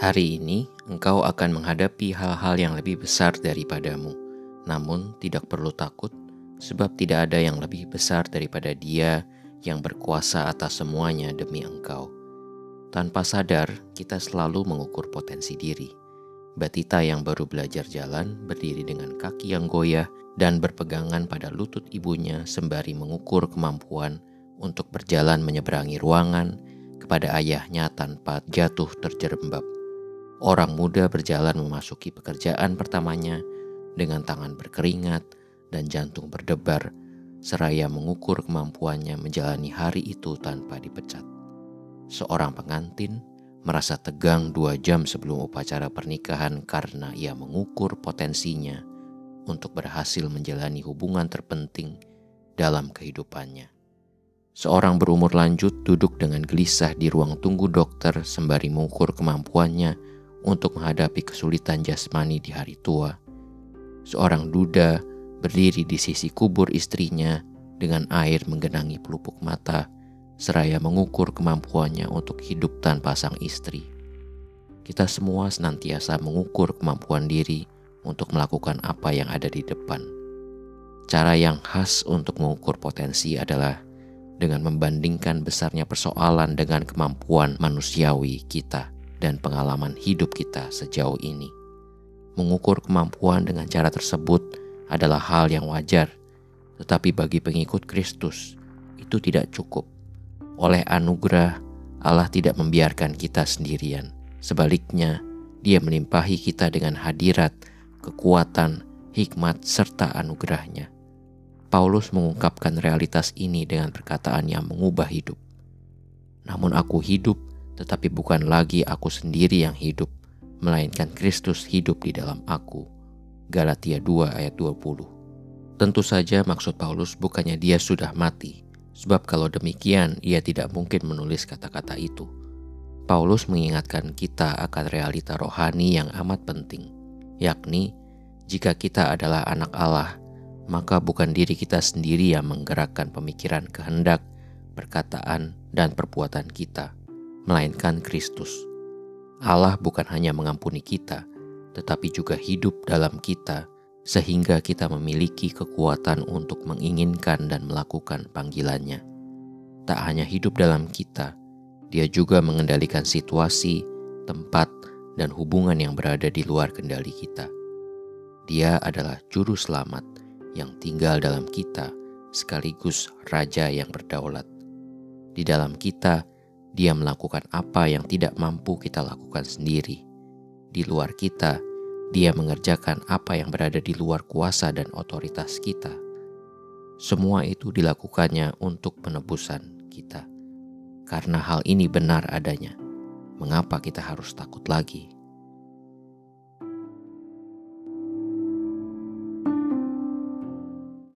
Hari ini engkau akan menghadapi hal-hal yang lebih besar daripadamu, namun tidak perlu takut, sebab tidak ada yang lebih besar daripada Dia yang berkuasa atas semuanya demi engkau. Tanpa sadar, kita selalu mengukur potensi diri. Batita yang baru belajar jalan berdiri dengan kaki yang goyah dan berpegangan pada lutut ibunya sembari mengukur kemampuan untuk berjalan menyeberangi ruangan kepada ayahnya tanpa jatuh terjerembab. Orang muda berjalan memasuki pekerjaan pertamanya dengan tangan berkeringat dan jantung berdebar, seraya mengukur kemampuannya menjalani hari itu tanpa dipecat. Seorang pengantin merasa tegang dua jam sebelum upacara pernikahan karena ia mengukur potensinya untuk berhasil menjalani hubungan terpenting dalam kehidupannya. Seorang berumur lanjut duduk dengan gelisah di ruang tunggu dokter sembari mengukur kemampuannya untuk menghadapi kesulitan jasmani di hari tua. Seorang duda berdiri di sisi kubur istrinya dengan air menggenangi pelupuk mata, seraya mengukur kemampuannya untuk hidup tanpa sang istri. Kita semua senantiasa mengukur kemampuan diri untuk melakukan apa yang ada di depan. Cara yang khas untuk mengukur potensi adalah dengan membandingkan besarnya persoalan dengan kemampuan manusiawi kita dan pengalaman hidup kita sejauh ini. Mengukur kemampuan dengan cara tersebut adalah hal yang wajar, tetapi bagi pengikut Kristus itu tidak cukup. Oleh anugerah, Allah tidak membiarkan kita sendirian. Sebaliknya, Dia menimpahi kita dengan hadirat, kekuatan, hikmat, serta anugerahnya. Paulus mengungkapkan realitas ini dengan perkataan yang mengubah hidup. Namun aku hidup tetapi bukan lagi aku sendiri yang hidup, melainkan Kristus hidup di dalam aku. Galatia 2 ayat 20. Tentu saja maksud Paulus bukannya dia sudah mati, sebab kalau demikian ia tidak mungkin menulis kata-kata itu. Paulus mengingatkan kita akan realita rohani yang amat penting, yakni jika kita adalah anak Allah, maka bukan diri kita sendiri yang menggerakkan pemikiran kehendak, perkataan, dan perbuatan kita, melainkan Kristus. Allah bukan hanya mengampuni kita, tetapi juga hidup dalam kita, sehingga kita memiliki kekuatan untuk menginginkan dan melakukan panggilannya. Tak hanya hidup dalam kita, Dia juga mengendalikan situasi, tempat, dan hubungan yang berada di luar kendali kita. Dia adalah Juru Selamat yang tinggal dalam kita, sekaligus Raja yang berdaulat. Di dalam kita, dia melakukan apa yang tidak mampu kita lakukan sendiri. Di luar kita, dia mengerjakan apa yang berada di luar kuasa dan otoritas kita. Semua itu dilakukannya untuk penebusan kita. Karena hal ini benar adanya, mengapa kita harus takut lagi?